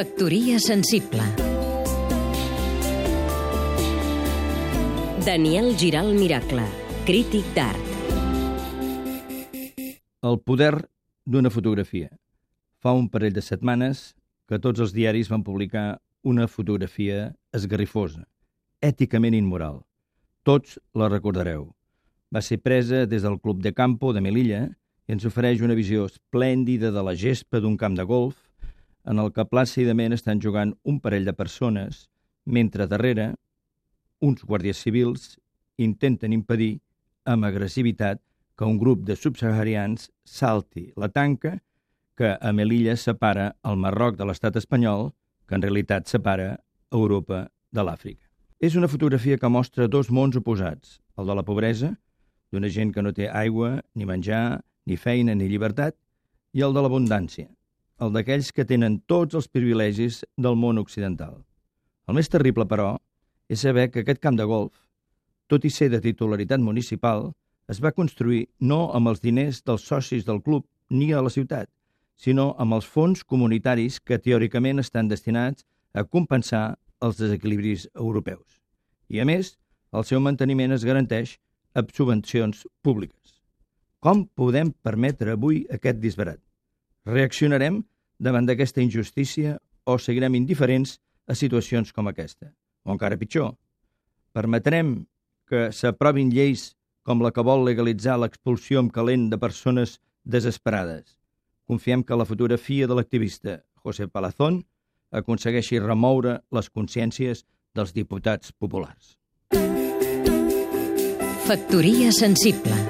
Factoria sensible Daniel Giral Miracle, crític d'art El poder d'una fotografia. Fa un parell de setmanes que tots els diaris van publicar una fotografia esgarrifosa, èticament immoral. Tots la recordareu. Va ser presa des del Club de Campo de Melilla i ens ofereix una visió esplèndida de la gespa d'un camp de golf en el que plàcidament estan jugant un parell de persones, mentre darrere uns guàrdies civils intenten impedir amb agressivitat que un grup de subsaharians salti la tanca que a Melilla separa el Marroc de l'estat espanyol, que en realitat separa Europa de l'Àfrica. És una fotografia que mostra dos mons oposats, el de la pobresa, d'una gent que no té aigua, ni menjar, ni feina ni llibertat, i el de l'abundància, el d'aquells que tenen tots els privilegis del món occidental. El més terrible, però, és saber que aquest camp de golf, tot i ser de titularitat municipal, es va construir no amb els diners dels socis del club ni a la ciutat, sinó amb els fons comunitaris que teòricament estan destinats a compensar els desequilibris europeus. I, a més, el seu manteniment es garanteix amb subvencions públiques. Com podem permetre avui aquest disbarat? Reaccionarem davant d'aquesta injustícia o seguirem indiferents a situacions com aquesta? O encara pitjor, permetrem que s'aprovin lleis com la que vol legalitzar l'expulsió amb calent de persones desesperades. Confiem que la fotografia de l'activista José Palazón aconsegueixi remoure les consciències dels diputats populars. Factoria sensible